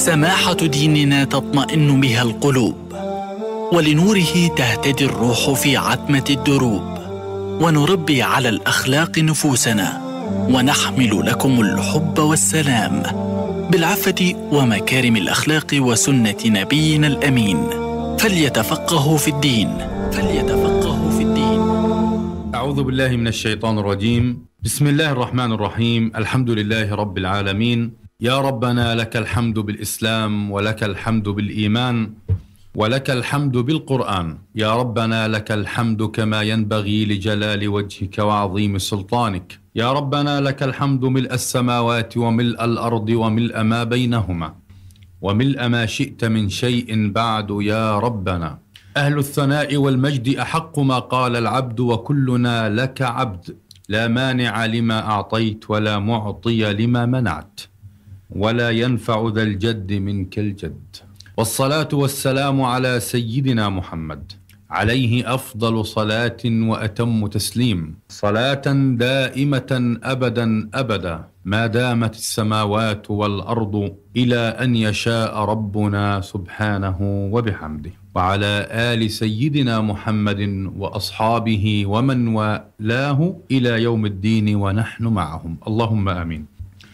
سماحة ديننا تطمئن بها القلوب ولنوره تهتدي الروح في عتمة الدروب ونربي على الأخلاق نفوسنا ونحمل لكم الحب والسلام بالعفة ومكارم الأخلاق وسنة نبينا الأمين. فليتفقهوا في الدين فليتفقهوا في الدين. أعوذ بالله من الشيطان الرجيم. بسم الله الرحمن الرحيم. الحمد لله رب العالمين. يا ربنا لك الحمد بالإسلام ولك الحمد بالإيمان ولك الحمد بالقرآن. يا ربنا لك الحمد كما ينبغي لجلال وجهك وعظيم سلطانك. يا ربنا لك الحمد ملء السماوات وملء الأرض وملء ما بينهما وملء ما شئت من شيء بعد. يا ربنا أهل الثناء والمجد أحق ما قال العبد وكلنا لك عبد. لا مانع لما أعطيت ولا معطي لما منعت. ولا ينفع ذا الجد منك الجد. والصلاة والسلام على سيدنا محمد. عليه أفضل صلاة وأتم تسليم. صلاة دائمة أبدا أبدا. ما دامت السماوات والأرض إلى أن يشاء ربنا سبحانه وبحمده. وعلى آل سيدنا محمد وأصحابه ومن والاه إلى يوم الدين ونحن معهم. اللهم آمين.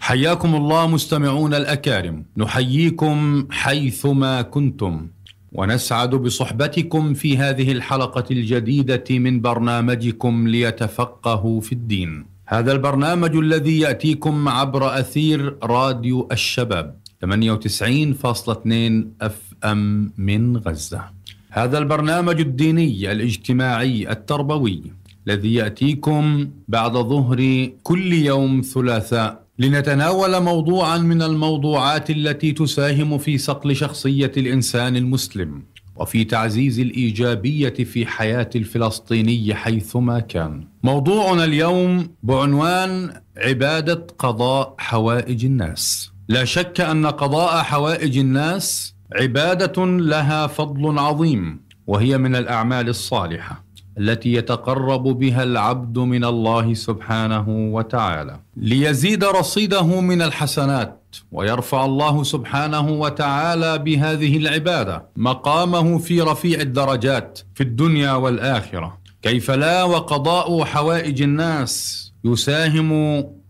حياكم الله مستمعون الأكارم. نحييكم حيثما كنتم. ونسعد بصحبتكم في هذه الحلقة الجديدة من برنامجكم ليتفقهوا في الدين. هذا البرنامج الذي يأتيكم عبر أثير راديو الشباب 98.2 اف ام من غزة. هذا البرنامج الديني الاجتماعي التربوي الذي يأتيكم بعد ظهر كل يوم ثلاثاء لنتناول موضوعا من الموضوعات التي تساهم في صقل شخصية الإنسان المسلم وفي تعزيز الإيجابية في حياة الفلسطيني حيثما كان. موضوعنا اليوم بعنوان عبادة قضاء حوائج الناس. لا شك أن قضاء حوائج الناس عبادة لها فضل عظيم وهي من الأعمال الصالحة التي يتقرب بها العبد من الله سبحانه وتعالى. ليزيد رصيده من الحسنات ويرفع الله سبحانه وتعالى بهذه العبادة مقامه في رفيع الدرجات في الدنيا والآخرة. كيف لا وقضاء حوائج الناس يساهم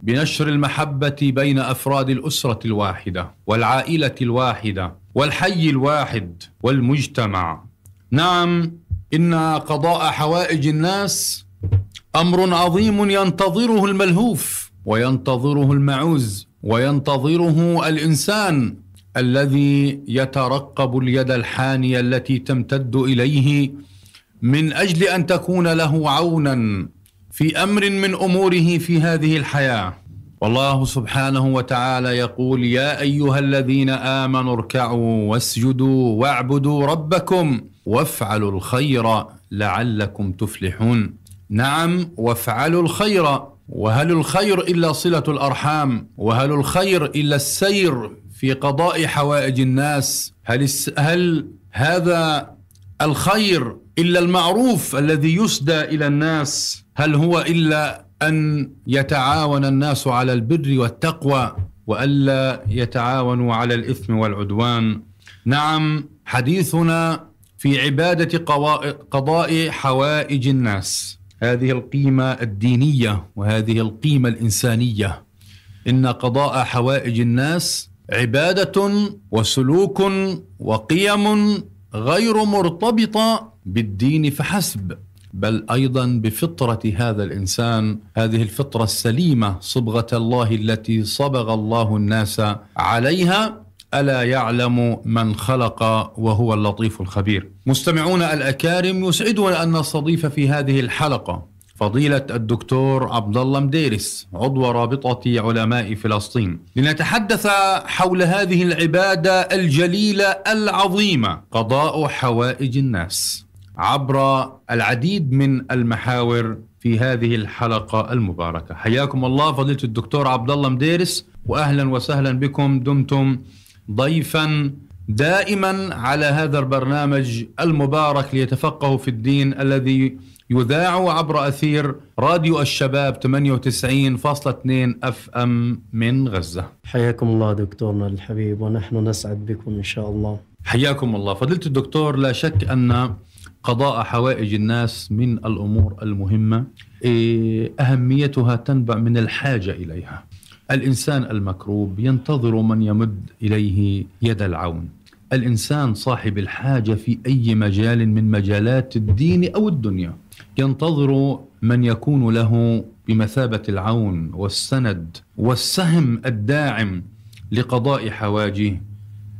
بنشر المحبة بين أفراد الأسرة الواحدة والعائلة الواحدة والحي الواحد والمجتمع؟ نعم إن قضاء حوائج الناس أمر عظيم ينتظره الملهوف وينتظره المعوز وينتظره الإنسان الذي يترقب اليد الحانية التي تمتد إليه من أجل أن تكون له عونا في أمر من أموره في هذه الحياة. والله سبحانه وتعالى يقول يا أيها الذين آمنوا اركعوا واسجدوا واعبدوا ربكم وافعلوا الخير لعلكم تفلحون. نعم وافعلوا الخير. وهل الخير إلا صلة الأرحام؟ وهل الخير إلا السير في قضاء حوائج الناس؟ هل هل هذا الخير إلا المعروف الذي يسدى إلى الناس؟ هل هو إلا أن يتعاون الناس على البر والتقوى والا يتعاونوا على الإثم والعدوان؟ نعم حديثنا في عبادة قضاء حوائج الناس. هذه القيمة الدينية وهذه القيمة الإنسانية. إن قضاء حوائج الناس عبادة وسلوك وقيم غير مرتبطة بالدين فحسب بل أيضا بفطرة هذا الإنسان. هذه الفطرة السليمة صبغة الله التي صبغ الله الناس عليها. ألا يعلم من خلق وهو اللطيف الخبير. مستمعونا الأكارم يسعدنا أن نستضيف في هذه الحلقة فضيلة الدكتور عبد الله مديرس عضو رابطة علماء فلسطين لنتحدث حول هذه العبادة الجليلة العظيمة قضاء حوائج الناس. عبر العديد من المحاور في هذه الحلقة المباركة حياكم الله فضيلة الدكتور عبد الله مديرس وأهلا وسهلا بكم دمتم ضيفا دائما على هذا البرنامج المبارك ليتفقهوا في الدين الذي يذاع عبر أثير راديو الشباب 98.2 اف ام من غزة. حياكم الله دكتورنا الحبيب ونحن نسعد بكم إن شاء الله. حياكم الله. فضيلة الدكتور لا شك أن قضاء حوائج الناس من الأمور المهمة إيه، أهميتها تنبع من الحاجة إليها. الإنسان المكروب ينتظر من يمد إليه يد العون. الإنسان صاحب الحاجة في أي مجال من مجالات الدين أو الدنيا ينتظر من يكون له بمثابة العون والسند والسهم الداعم لقضاء حواجه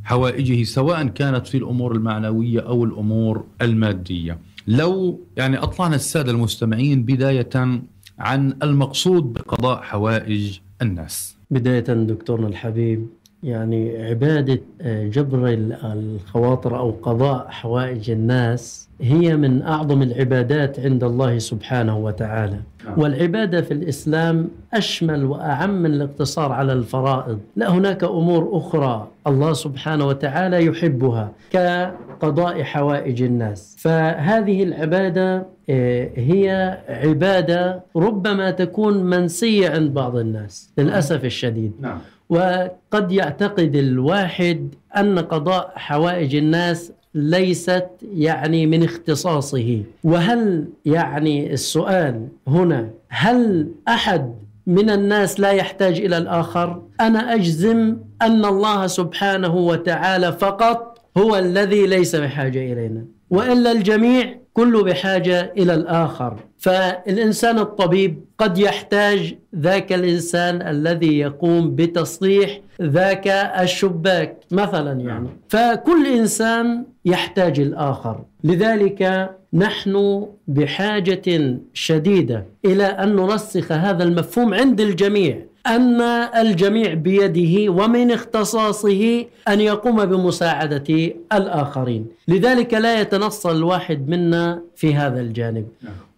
حوائجه سواء كانت في الأمور المعنوية أو الأمور المادية. لو يعني أطلعنا السادة المستمعين بداية عن المقصود بقضاء حوائج الناس. بداية دكتورنا الحبيب يعني عبادة آه، جبر الخواطر أو قضاء حوائج الناس هي من أعظم العبادات عند الله سبحانه وتعالى نعم. والعبادة في الإسلام أشمل وأعم من الاقتصار على الفرائض لا هناك أمور أخرى الله سبحانه وتعالى يحبها كقضاء حوائج الناس فهذه العبادة آه، هي عبادة ربما تكون منسية عند بعض الناس للأسف الشديد نعم. وقد يعتقد الواحد أن قضاء حوائج الناس ليست يعني من اختصاصه. وهل يعني السؤال هنا هل أحد من الناس لا يحتاج إلى الآخر؟ أنا أجزم أن الله سبحانه وتعالى فقط هو الذي ليس بحاجة إلينا. وإلا الجميع كله بحاجة إلى الآخر. فالإنسان الطبيب قد يحتاج ذاك الإنسان الذي يقوم بتصليح ذاك الشباك مثلا يعني. فكل إنسان يحتاج الآخر. لذلك نحن بحاجة شديدة إلى أن نرسخ هذا المفهوم عند الجميع. أن الجميع بيده ومن اختصاصه أن يقوم بمساعدة الآخرين. لذلك لا يتنصل الواحد منا في هذا الجانب.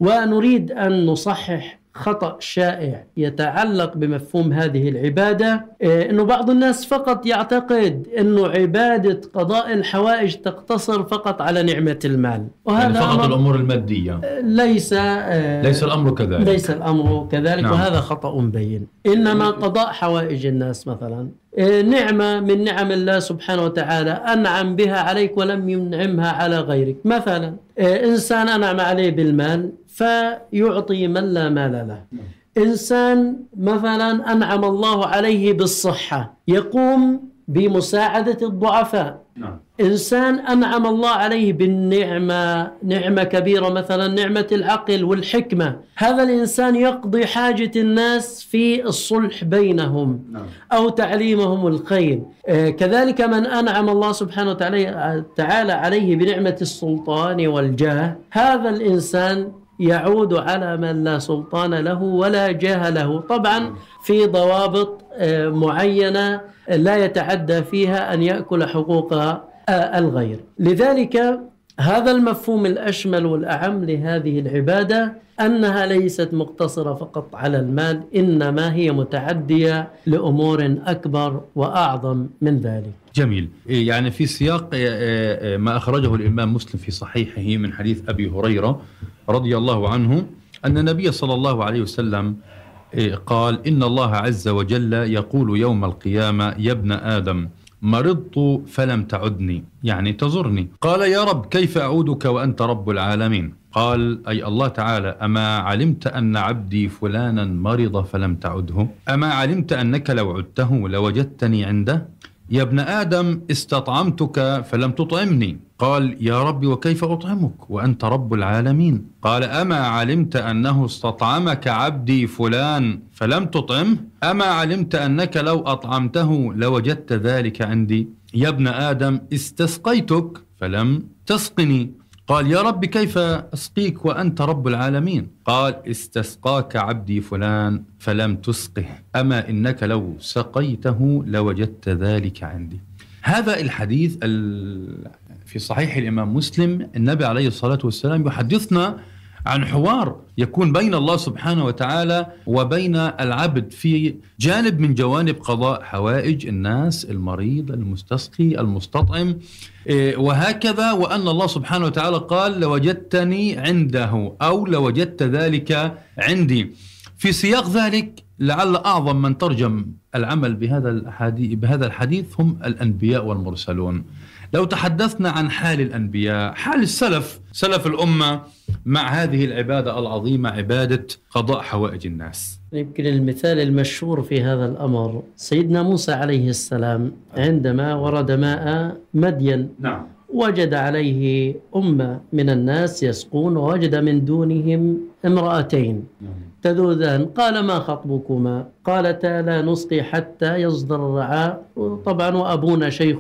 ونريد أن نصحح خطأ شائع يتعلق بمفهوم هذه العبادة إيه، أنه بعض الناس فقط يعتقد أنه عبادة قضاء الحوائج تقتصر فقط على نعمة المال. يعني فقط الأمور المادية. ليس آه، ليس الأمر كذلك. ليس الأمر كذلك نعم. وهذا خطأ بين. إنما قضاء حوائج الناس مثلا نعمة من نعم الله سبحانه وتعالى أنعم بها عليك ولم ينعمها على غيرك. مثلا إنسان أنعم عليه بالمال فيعطي من لا مال له إنسان مثلا أنعم الله عليه بالصحة يقوم بمساعدة الضعفاء نعم. إنسان أنعم الله عليه بالنعمة نعمة كبيرة مثلا نعمة العقل والحكمة هذا الإنسان يقضي حاجة الناس في الصلح بينهم نعم. أو تعليمهم الخير آه، كذلك من أنعم الله سبحانه وتعالى تعالى عليه بنعمة السلطان والجاه هذا الإنسان يعود على من لا سلطان له ولا جاه له. طبعا في ضوابط آه، معينة لا يتعدى فيها أن يأكل حقوق آه، الغير. لذلك هذا المفهوم الأشمل والأعم لهذه العبادة أنها ليست مقتصرة فقط على المال إنما هي متعدية لأمور أكبر وأعظم من ذلك. جميل. إيه يعني في سياق إيه إيه ما أخرجه الإمام مسلم في صحيحه من حديث أبي هريرة رضي الله عنه أن النبي صلى الله عليه وسلم قال إن الله عز وجل يقول يوم القيامة يا ابن آدم مرضت فلم تعدني يعني تزرني. قال يا رب كيف أعودك وأنت رب العالمين؟ قال أي الله تعالى أما علمت أن عبدي فلانا مرض فلم تعده؟ أما علمت أنك لو عدته لوجدتني عنده؟ يا ابن آدم استطعمتك فلم تطعمني. قال يا رب وكيف أطعمك؟ وأنت رب العالمين. قال أما علمت أنه استطعمك عبدي فلان فلم تطعمه؟ أما علمت أنك لو أطعمته لوجدت ذلك عندي. يا ابن آدم استسقيتك فلم تسقني. قال يا رب كيف أسقيك وأنت رب العالمين؟ قال استسقاك عبدي فلان فلم تسقه. أما إنك لو سقيته لوجدت ذلك عندي. هذا الحديث ال- في صحيح الإمام مسلم النبي عليه الصلاة والسلام يحدثنا عن حوار يكون بين الله سبحانه وتعالى وبين العبد في جانب من جوانب قضاء حوائج الناس المريض المستسقي المستطعم إيه، وهكذا وأن الله سبحانه وتعالى قال لوجدتني عنده أو لوجدت ذلك عندي. في سياق ذلك لعل أعظم من ترجم العمل بهذا الحديث بهذا الحديث هم الأنبياء والمرسلون. لو تحدثنا عن حال الأنبياء حال السلف سلف الأمة مع هذه العبادة العظيمة عبادة قضاء حوائج الناس. يمكن المثال المشهور في هذا الأمر سيدنا موسى عليه السلام عندما ورد ماء مدين نعم. وجد عليه أمة من الناس يسقون ووجد من دونهم امرأتين. تذودان قال ما خطبكما؟ قالتا لا نسقي حتى يصدر الرعاء. طبعا وأبونا شيخ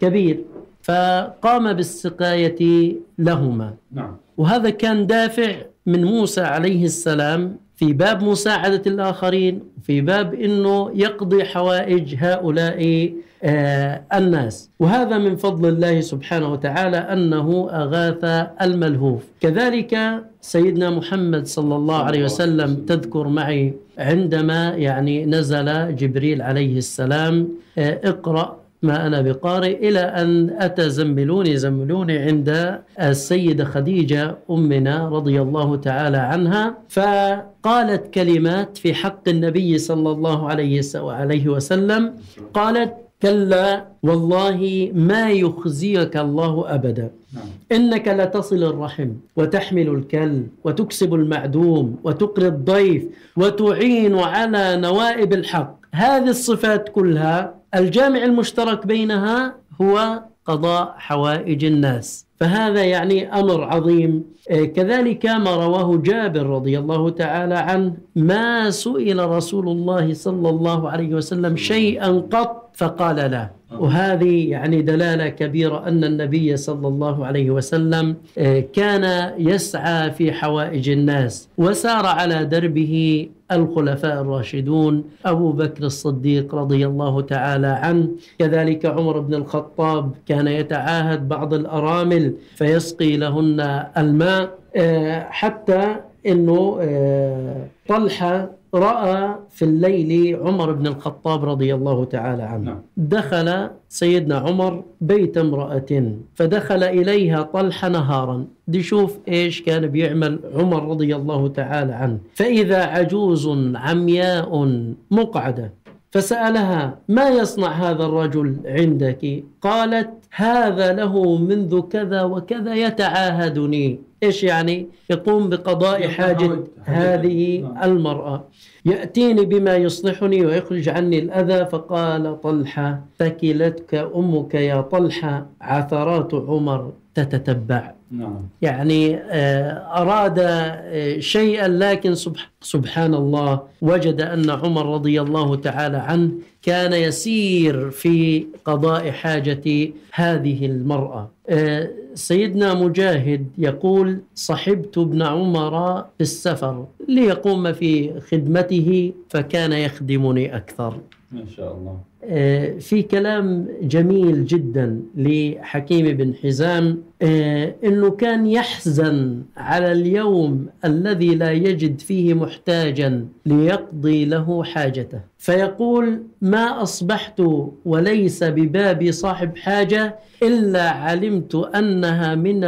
كبير. فقام بالسقاية لهما. نعم. وهذا كان دافع من موسى عليه السلام في باب مساعدة الآخرين في باب أنه يقضي حوائج هؤلاء آه الناس. وهذا من فضل الله سبحانه وتعالى أنه أغاث الملهوف. كذلك سيدنا محمد صلى الله عليه وسلم. تذكر معي عندما يعني نزل جبريل عليه السلام آه اقرأ ما أنا بقارئ إلى أن أتى زملوني زملوني عند السيدة خديجة أمنا رضي الله تعالى عنها فقالت كلمات في حق النبي صلى الله عليه وسلم قالت كلا والله ما يخزيك الله أبدا إنك لتصل الرحم وتحمل الكل وتكسب المعدوم وتقري الضيف وتعين على نوائب الحق. هذه الصفات كلها الجامع المشترك بينها هو قضاء حوائج الناس. فهذا يعني أمر عظيم. آه، كذلك ما رواه جابر رضي الله تعالى عنه ما سئل رسول الله صلى الله عليه وسلم شيئا قط فقال لا. وهذه يعني دلالة كبيرة أن النبي صلى الله عليه وسلم آه، كان يسعى في حوائج الناس وسار على دربه الخلفاء الراشدون أبو بكر الصديق رضي الله تعالى عنه. كذلك عمر بن الخطاب كان يتعاهد بعض الأرامل فيسقي لهن الماء آه، حتى إنه آه، طلحه رأى في الليل عمر بن الخطاب رضي الله تعالى عنه. نعم. دخل سيدنا عمر بيت امرأة فدخل إليها طلحه نهارا. دي شوف إيش كان بيعمل عمر رضي الله تعالى عنه. فإذا عجوز عمياء مقعدة فسألها ما يصنع هذا الرجل عندك؟ قالت هذا له منذ كذا وكذا يتعاهدني. إيش يعني؟ يقوم بقضاء حاجة هذه المرأة. يأتيني بما يصلحني ويخرج عني الأذى. فقال طلحة ثكلتك أمك يا طلحة. عثرات عمر. تتتبع نعم. يعني آه، أراد آه، شيئا لكن سبحان الله وجد أن عمر رضي الله تعالى عنه كان يسير في قضاء حاجة هذه المرأة. آه، سيدنا مجاهد يقول صحبت ابن عمر في السفر ليقوم في خدمته فكان يخدمني أكثر. ما شاء الله. في كلام جميل جدا لحكيم بن حزام آه، إنه كان يحزن على اليوم الذي لا يجد فيه محتاجا ليقضي له حاجته. فيقول ما أصبحت وليس ببابي صاحب حاجة إلا علمت أنها من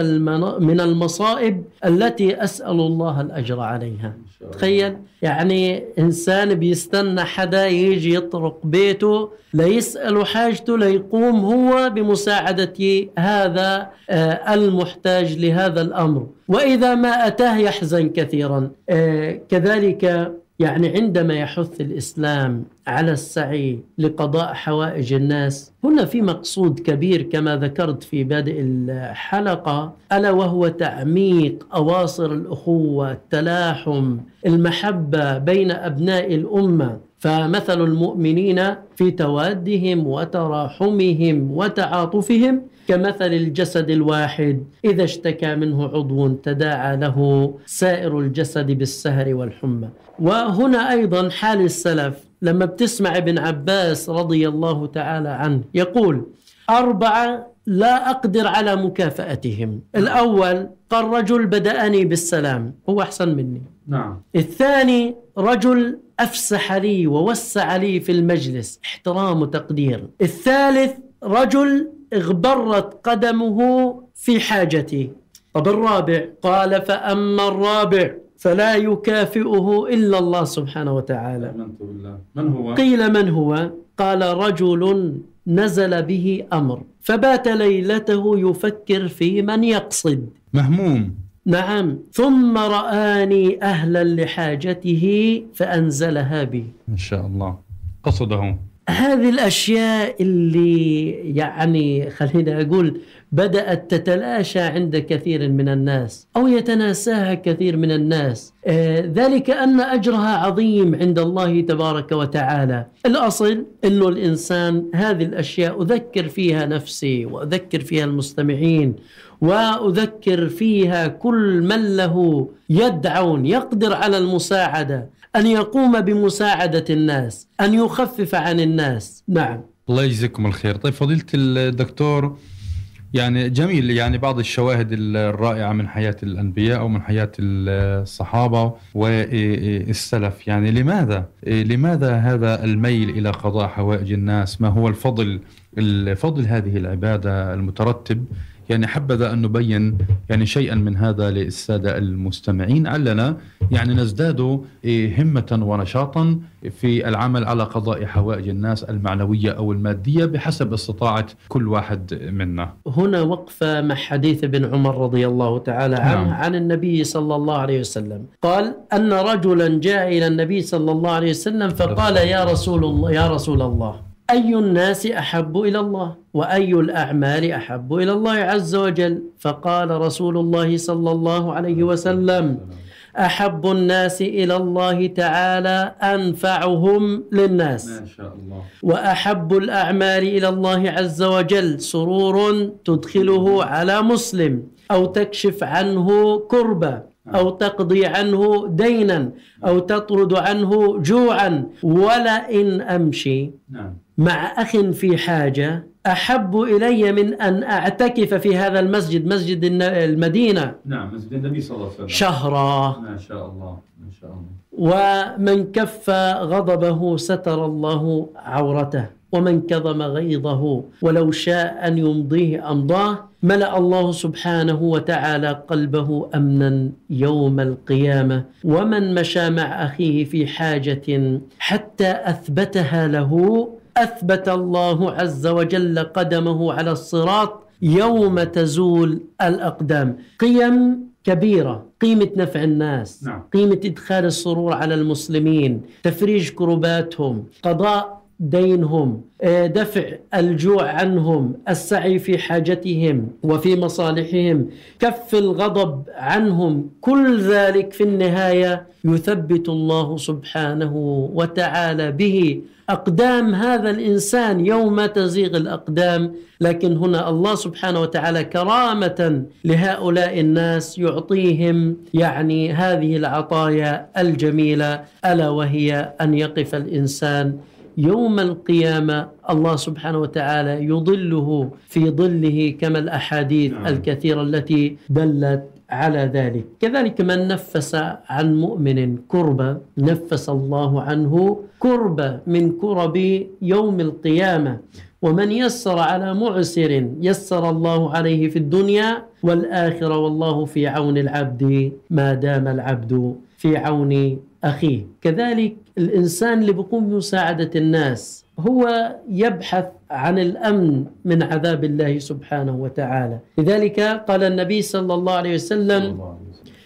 من المصائب التي أسأل الله الأجر عليها. تخيل يعني إنسان بيستنى حدا يجي يطرق بيته ليسأل حاجته ليقوم هو بمساعدة هذا آه، المحتاج لهذا الأمر. وإذا ما أتاه يحزن كثيرا. آه، كذلك يعني عندما يحث الإسلام على السعي لقضاء حوائج الناس هنا في مقصود كبير كما ذكرت في بادئ الحلقة ألا وهو تعميق أواصر الأخوة التلاحم المحبة بين أبناء الأمة. فمثل المؤمنين في توادهم وتراحمهم وتعاطفهم كمثل الجسد الواحد. إذا اشتكى منه عضو تداعى له سائر الجسد بالسهر والحمى. وهنا أيضا حال السلف. لما بتسمع ابن عباس رضي الله تعالى عنه يقول أربعة لا أقدر على مكافأتهم. الأول قال رجل بدأني بالسلام هو أحسن مني. نعم. الثاني رجل أفسح لي ووسع لي في المجلس. احترام وتقدير. الثالث رجل اغبرت قدمه في حاجتي طب الرابع؟ قال فأما الرابع فلا يكافئه إلا الله سبحانه وتعالى. آمنت بالله. من هو؟ قيل من هو؟ قال رجل نزل به أمر. فبات ليلته يفكر في من يقصد. مهموم. نعم. ثم رآني أهلا لحاجته فأنزلها بي. إن شاء الله. قصده. هذه الأشياء اللي يعني خلينا أقول بدأت تتلاشى عند كثير من الناس أو يتناساها كثير من الناس. آه ذلك أن أجرها عظيم عند الله تبارك وتعالى. الأصل أنه الإنسان هذه الأشياء أذكر فيها نفسي وأذكر فيها المستمعين وأذكر فيها كل من له يدعون يقدر على المساعدة أن يقوم بمساعدة الناس أن يخفف عن الناس. نعم. الله يجزيكم الخير. طيب فضيلة الدكتور يعني جميل. يعني بعض الشواهد الرائعة من حياة الأنبياء أو من حياة الصحابة والسلف. يعني لماذا؟ لماذا هذا الميل إلى قضاء حوائج الناس؟ ما هو الفضل الفضل هذه العبادة المترتب يعني حبذا أن نبين يعني شيئا من هذا للسادة المستمعين. علنا يعني نزداد همة ونشاطا في العمل على قضاء حوائج الناس المعنوية أو المادية بحسب استطاعة كل واحد منا. هنا وقفة مع حديث ابن عمر رضي الله تعالى عنه نعم. عن النبي صلى الله عليه وسلم. قال أن رجلا جاء إلى النبي صلى الله عليه وسلم فقال يا رسول الله يا رسول الله. أي الناس أحب إلى الله وأي الأعمال أحب إلى الله عز وجل؟ فقال رسول الله صلى الله عليه وسلم أحب الناس إلى الله تعالى أنفعهم للناس. ما شاء الله. وأحب الأعمال إلى الله عز وجل سرور تدخله على مسلم أو تكشف عنه كربة أو تقضي عنه دينا أو تطرد عنه جوعا ولئن أمشي. نعم. مع أخ في حاجة أحب إلي من أن أعتكف في هذا المسجد مسجد المدينة. نعم مسجد النبي صلى الله عليه وسلم. شهرا ما شاء الله ما شاء الله. ومن كف غضبه ستر الله عورته ومن كظم غيظه ولو شاء أن يمضيه أمضاه ملأ الله سبحانه وتعالى قلبه أمنا يوم القيامة. ومن مشى مع أخيه في حاجة حتى أثبتها له أثبت الله عز وجل قدمه على الصراط يوم تزول الأقدام قيم كبيرة قيمة نفع الناس نعم. قيمة إدخال السرور على المسلمين تفريج كرباتهم قضاء دينهم آه، دفع الجوع عنهم السعي في حاجتهم وفي مصالحهم كف الغضب عنهم. كل ذلك في النهاية يثبت الله سبحانه وتعالى به. أقدام هذا الإنسان يوم تزيغ الأقدام لكن هنا الله سبحانه وتعالى كرامة لهؤلاء الناس يعطيهم يعني هذه العطايا الجميلة ألا وهي أن يقف الإنسان يوم القيامة الله سبحانه وتعالى يضله في ظله كما الأحاديث نعم. الكثيرة التي دلت على ذلك. كذلك من نفس عن مؤمن كربة نفس الله عنه كربة من كرب يوم القيامة. ومن يسر على معسر يسر الله عليه في الدنيا والآخرة والله في عون العبد ما دام العبد في عون أخيه. كذلك الإنسان اللي بيقوم بمساعدة الناس هو يبحث عن الأمن من عذاب الله سبحانه وتعالى. لذلك قال النبي صلى الله عليه وسلم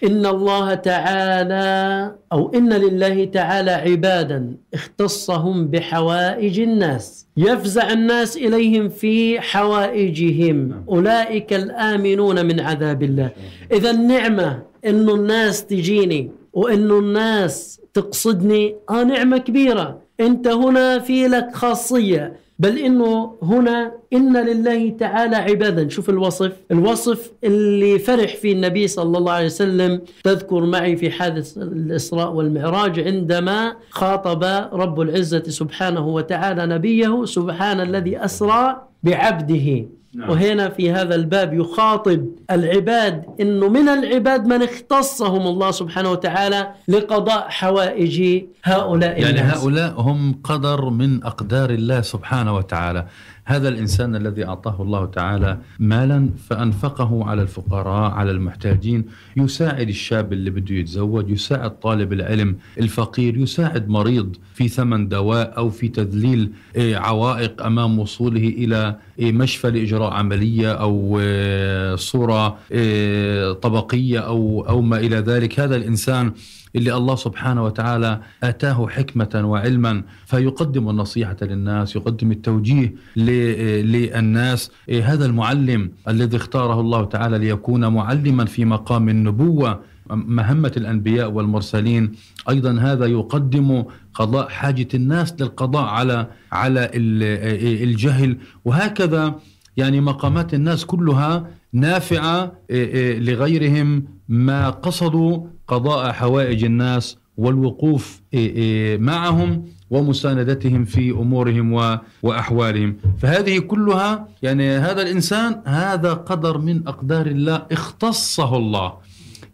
إن الله تعالى أو إن لله تعالى عبادا اختصهم بحوائج الناس يفزع الناس إليهم في حوائجهم. أولئك الآمنون من عذاب الله. إذا النعمة إنه الناس تجيني وإنه الناس تقصدني آه نعمة كبيرة. أنت هنا في لك خاصية. بل إنه هنا إن لله تعالى عبادا. شوف الوصف. الوصف اللي فرح فيه النبي صلى الله عليه وسلم تذكر معي في حادث الإسراء والمعراج عندما خاطب رب العزة سبحانه وتعالى نبيه سبحان الذي أسرى بعبده. نعم. وهنا في هذا الباب يخاطب العباد إنه من العباد من اختصهم الله سبحانه وتعالى لقضاء حوائج هؤلاء يعني الناس هؤلاء هم قدر من أقدار الله سبحانه وتعالى هذا الإنسان الذي أعطاه الله تعالى مالا فأنفقه على الفقراء على المحتاجين يساعد الشاب اللي بده يتزوج يساعد طالب العلم الفقير يساعد مريض في ثمن دواء أو في تذليل إيه، عوائق أمام وصوله إلى إيه، مشفى لإجراء عملية أو إيه، صورة إيه، طبقية أو أو ما إلى ذلك. هذا الإنسان اللي الله سبحانه وتعالى آتاه حكمة وعلما فيقدم النصيحة للناس يقدم التوجيه للناس. هذا المعلم الذي اختاره الله تعالى ليكون معلما في مقام النبوة مهمة الأنبياء والمرسلين. أيضا هذا يقدم قضاء حاجة الناس للقضاء على على ال- الجهل. وهكذا يعني مقامات الناس كلها نافعة إيه، إيه، لغيرهم ما قصدوا قضاء حوائج الناس والوقوف إيه، إيه، معهم ومساندتهم في أمورهم وأحوالهم، فهذه كلها يعني هذا الإنسان هذا قدر من أقدار الله اختصه الله.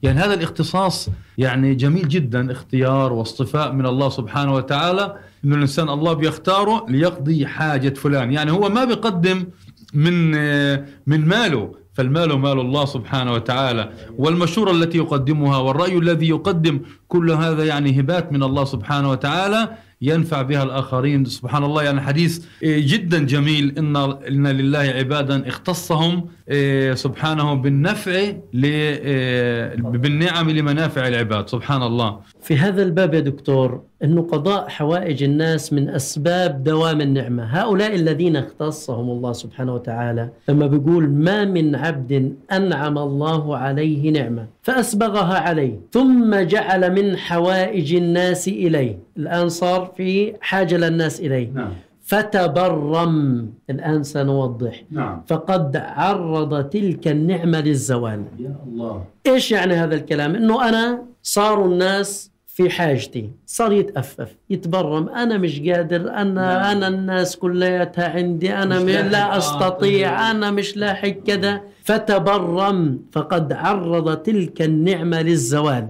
يعني هذا الاختصاص يعني جميل جدا اختيار واصطفاء من الله سبحانه وتعالى. إنه الإنسان الله بيختاره ليقضي حاجة فلان، يعني هو ما بيقدم من من ماله. فالمال مال الله سبحانه وتعالى والمشورة التي يقدمها والرأي الذي يقدم كل هذا يعني هبات من الله سبحانه وتعالى ينفع بها الآخرين. سبحان الله يعني حديث إيه، جدا جميل إن, إن لله عبادا اختصهم إيه، سبحانه بالنفع إيه، بالنعم لمنافع العباد. سبحان الله. في هذا الباب يا دكتور أنه قضاء حوائج الناس من أسباب دوام النعمة، هؤلاء الذين اختصهم الله سبحانه وتعالى لما بيقول ما من عبد أنعم الله عليه نعمة فأسبغها عليه. ثم جعل من حوائج الناس إليه، الآن صار في حاجة للناس إليه. نعم. فتبرم. الآن سنوضح. نعم. فقد عرض تلك النعمة للزوال. يا الله. إيش يعني هذا الكلام؟ إنه أنا صاروا الناس في حاجتي صار يتأفف يتبرم أنا مش قادر أنا نعم. أنا الناس كلياتها عندي أنا مش. لا آه، أستطيع طيب. أنا مش لاحق كذا فتبرم فقد عرض تلك النعمة للزوال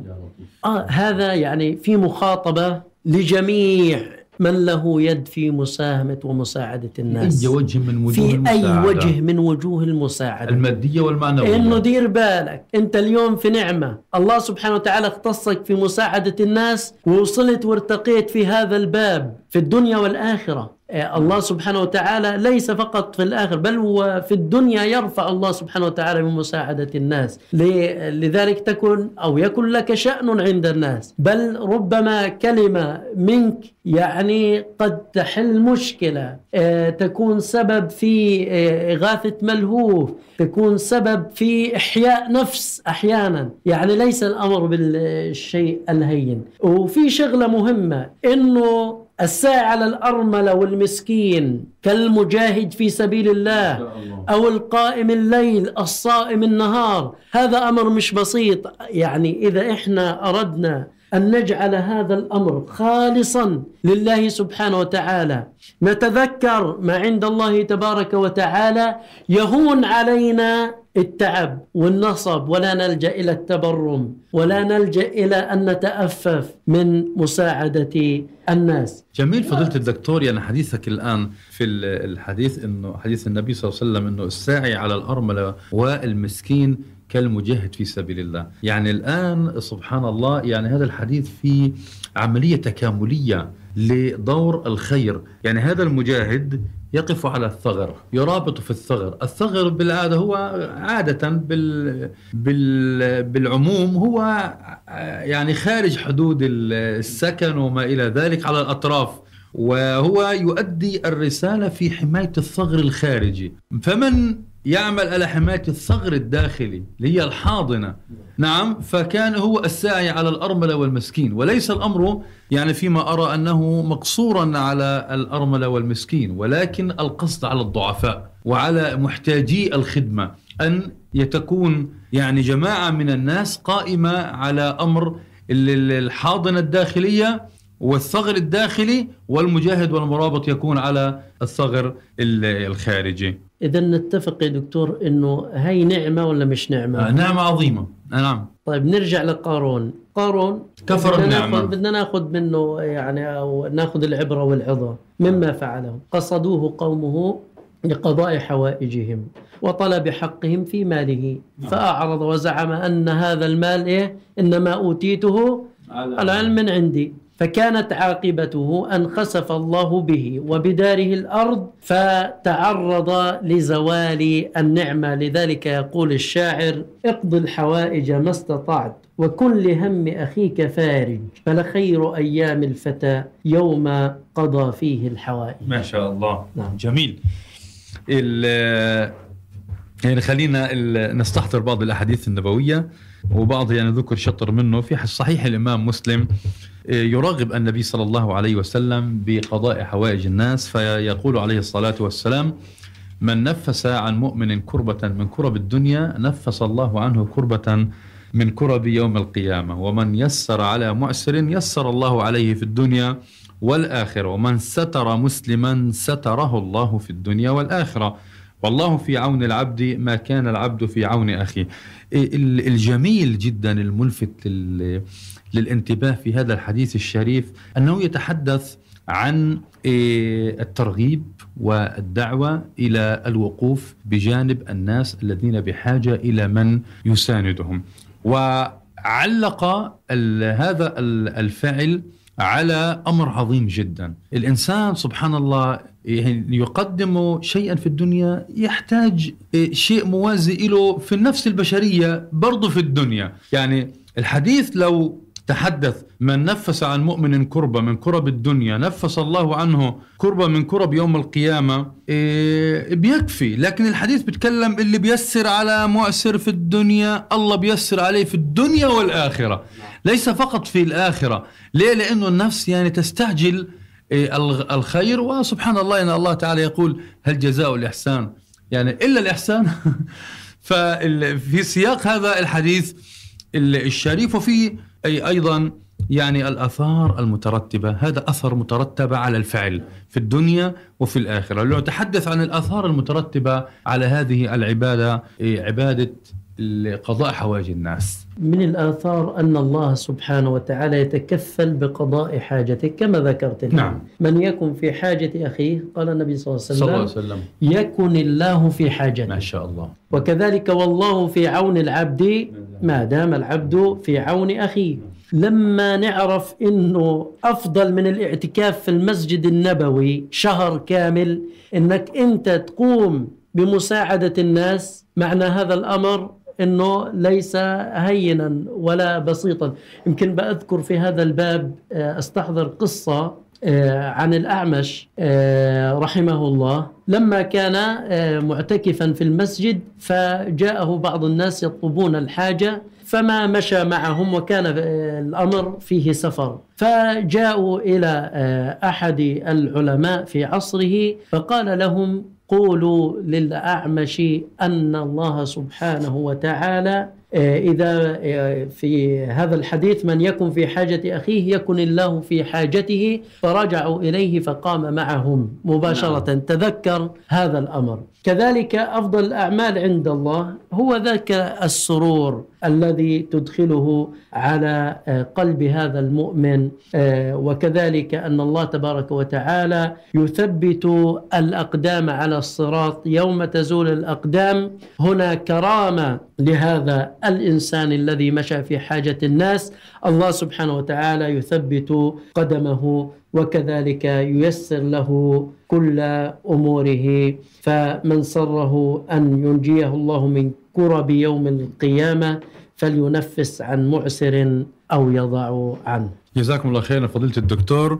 آه هذا يعني في مخاطبة لجميع من له يد في مساهمة ومساعدة الناس؟ أي وجه من وجوه في أي المساعدة. وجه من وجوه المساعدة؟ المادية والمعنوية. إنه دير بالك. أنت اليوم في نعمة. الله سبحانه وتعالى اختصك في مساعدة الناس ووصلت وارتقيت في هذا الباب في الدنيا والآخرة. آه، الله سبحانه وتعالى ليس فقط في الآخر بل هو في الدنيا يرفع الله سبحانه وتعالى من مساعدة الناس. لذلك تكن أو يكن لك شأن عند الناس. بل ربما كلمة منك يعني قد تحل مشكلة. آه، تكون سبب في آه، إغاثة ملهوف. تكون سبب في إحياء نفس أحيانا. يعني ليس الأمر بالشيء الهين. وفي شغلة مهمة إنه الساعي على الأرملة والمسكين كالمجاهد في سبيل الله. أو القائم الليل الصائم النهار. هذا أمر مش بسيط. يعني إذا إحنا أردنا أن نجعل هذا الأمر خالصا لله سبحانه وتعالى. نتذكر ما عند الله تبارك وتعالى يهون علينا التعب والنصب. ولا نلجأ إلى التبرم ولا نلجأ إلى أن نتأفف من مساعدة الناس. جميل فضيلة الدكتور يعني حديثك الآن في ال- الحديث أنه حديث النبي صلى الله عليه وسلم أنه الساعي على الأرملة والمسكين كالمجاهد في سبيل الله. يعني الآن سبحان الله يعني هذا الحديث في عملية تكاملية لدور الخير. يعني هذا المجاهد يقف على الثغر يرابط في الثغر. الثغر بالعادة هو عادة بال بال بالعموم هو يعني خارج حدود السكن وما إلى ذلك على الأطراف. وهو يؤدي الرسالة في حماية الثغر الخارجي. فمن يعمل على حماية الثغر الداخلي اللي هي الحاضنة. نعم فكان هو الساعي على الأرملة والمسكين. وليس الأمر يعني فيما أرى أنه مقصورا على الأرملة والمسكين ولكن القصد على الضعفاء وعلى محتاجي الخدمة أن يتكون يعني جماعة من الناس قائمة على أمر ال- ال- الحاضنة الداخلية والثغر الداخلي والمجاهد والمرابط يكون على الثغر ال- الخارجي. إذا نتفق يا دكتور إنه هي نعمة ولا مش نعمة؟ آه، نعمة عظيمة. آه، نعم. طيب نرجع لقارون. قارون كفر بدنا النعمة. ناخذ بدنا ناخذ منه يعني أو ناخذ العبرة والعظة مما فعله قصدوه قومه لقضاء حوائجهم وطلب حقهم في ماله. فأعرض وزعم أن هذا المال إيه؟ إنما أوتيته على علم من عندي. فكانت عاقبته أن خسف الله به وبداره الأرض فتعرض لزوال النعمة. لذلك يقول الشاعر اقض الحوائج ما استطعت وكن لهم أخيك فارج فلخير أيام الفتى يوم قضى فيه الحوائج. ما شاء الله. نعم. جميل. ال- يعني خلينا نستحضر بعض الأحاديث النبوية وبعض يعني ذكر شطر منه في صحيح الإمام مسلم. يرغب النبي صلى الله عليه وسلم بقضاء حوائج الناس فيقول عليه الصلاة والسلام من نفس عن مؤمن كربة من كرب الدنيا نفس الله عنه كربة من كرب يوم القيامة. ومن يسر على معسر يسر الله عليه في الدنيا والآخرة. ومن ستر مسلما ستره الله في الدنيا والآخرة. والله في عون العبد ما كان العبد في عون أخيه. ال- الجميل جدا الملفت للانتباه في هذا الحديث الشريف أنه يتحدث عن إيه، الترغيب والدعوة إلى الوقوف بجانب الناس الذين بحاجة إلى من يساندهم. وعلق هذا ال- الفعل على أمر عظيم جدا، الإنسان سبحان الله يعني يقدم شيئا في الدنيا يحتاج شيء موازي له في النفس البشرية برضه في الدنيا، يعني الحديث لو تحدث من نفس عن مؤمن كربة من كرب الدنيا نفس الله عنه كربة من كرب يوم القيامة إيه بيكفي. لكن الحديث بيتكلم اللي بيسر على معسر في الدنيا الله بيسر عليه في الدنيا والآخرة. ليس فقط في الآخرة. ليه؟ لأنه النفس يعني تستعجل إيه الخير. وسبحان الله إن الله تعالى يقول هل جزاء الإحسان؟ يعني إلا الإحسان. ففي سياق هذا الحديث ال- الشريف وفيه أي أيضا يعني الأثار المترتبة هذا أثر مترتب على الفعل في الدنيا وفي الآخرة. لو نتحدث عن الأثار المترتبة على هذه العبادة إيه، عباده قضاء حوائج الناس. من الآثار أن الله سبحانه وتعالى يتكفل بقضاء حاجتك كما ذكرت. نعم. من يكن في حاجة أخيه؟ قال النبي صلى الله عليه صلى الله وسلم عليه وسلم. يكن الله في حاجته. ما شاء الله. وكذلك والله في عون العبد ما دام العبد في عون أخيه. لما نعرف أنه أفضل من الاعتكاف في المسجد النبوي شهر كامل أنك أنت تقوم بمساعدة الناس معنى هذا الأمر أنه ليس هينا ولا بسيطا. يمكن بأذكر في هذا الباب آه، أستحضر قصة آه، عن الأعمش آه، رحمه الله. لما كان معتكفا في المسجد فجاءه بعض الناس يطلبون الحاجة فما مشى معهم وكان الأمر فيه سفر. فجاءوا إلى أحد العلماء في عصره فقال لهم قولوا للأعمش أن الله سبحانه وتعالى آه، إذا آه، في هذا الحديث من يكن في حاجة أخيه يكن الله في حاجته فرجعوا إليه فقام معهم مباشرة نعم. تذكر هذا الأمر كذلك أفضل الأعمال عند الله هو ذاك السرور الذي تدخله على آه، قلب هذا المؤمن آه، وكذلك أن الله تبارك وتعالى يثبت الأقدام على الصراط. يوم تزول الأقدام هنا كرامة لهذا الإنسان الذي مشى في حاجة الناس. الله سبحانه وتعالى يثبت قدمه وكذلك ييسر له كل أموره. فمن سره أن ينجيه الله من كرب يوم القيامة فلينفس عن معسر أو يضع عنه. جزاكم الله خيرا فضيلة الدكتور.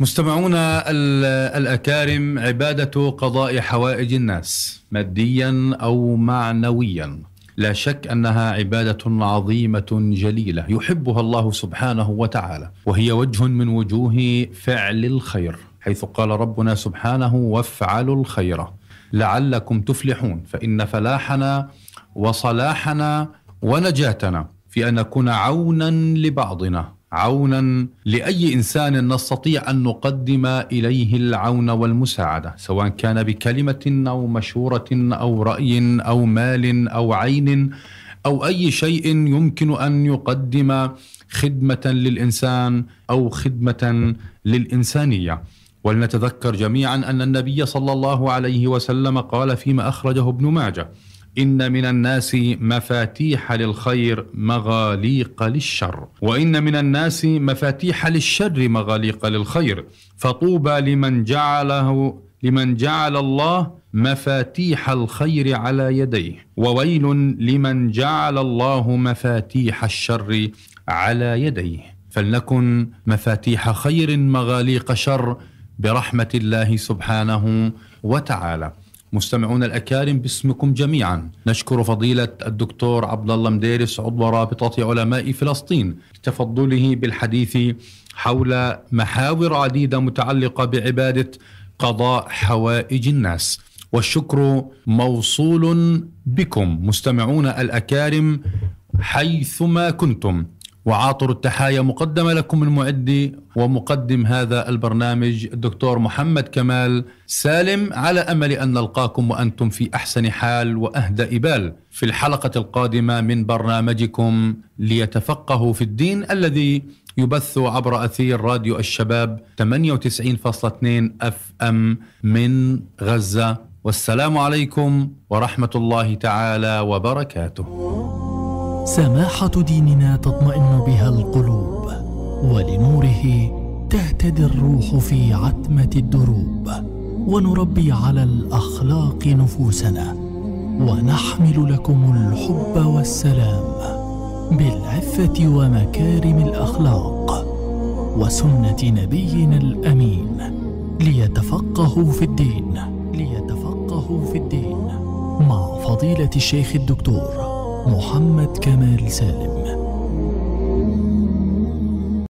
مستمعونا ال- الأكارم عبادة قضاء حوائج الناس ماديا أو معنويا لا شك أنها عبادة عظيمة جليلة يحبها الله سبحانه وتعالى وهي وجه من وجوه فعل الخير حيث قال ربنا سبحانه وافعلوا الخير. لعلكم تفلحون فإن فلاحنا وصلاحنا ونجاتنا في أن نكون عونا لبعضنا عونا لأي إنسان نستطيع أن نقدم إليه العون والمساعدة سواء كان بكلمة أو مشورة أو رأي أو مال أو عين أو أي شيء يمكن أن يقدم خدمة للإنسان أو خدمة للإنسانية. ولنتذكر جميعا أن النبي صلى الله عليه وسلم قال فيما أخرجه ابن ماجه إن من الناس مفاتيح للخير مغاليق للشر. وإن من الناس مفاتيح للشر مغاليق للخير. فطوبى لمن جعله لمن جعل الله مفاتيح الخير على يديه. وويل لمن جعل الله مفاتيح الشر على يديه. فلنكن مفاتيح خير مغاليق شر. برحمة الله سبحانه وتعالى. مستمعون الأكارم باسمكم جميعا. نشكر فضيلة الدكتور عبد الله مديرس عضو رابطة علماء فلسطين لتفضله بالحديث حول محاور عديدة متعلقة بعبادة قضاء حوائج الناس. والشكر موصول بكم. مستمعون الأكارم حيثما كنتم. وعاطر التحايا مقدمة لكم من معدي ومقدم هذا البرنامج الدكتور محمد كمال سالم على أمل أن نلقاكم وأنتم في أحسن حال وأهدى إبال في الحلقة القادمة من برنامجكم ليتفقهوا في الدين الذي يبث عبر أثير راديو الشباب 98.2 أف أم من غزة. والسلام عليكم ورحمة الله تعالى وبركاته. سماحة ديننا تطمئن بها القلوب ولنوره تهتدي الروح في عتمة الدروب ونربي على الأخلاق نفوسنا ونحمل لكم الحب والسلام بالعفة ومكارم الأخلاق وسنة نبينا الأمين ليتفقهوا في الدين ليتفقهوا في الدين مع فضيلة الشيخ الدكتور محمد كمال سالم.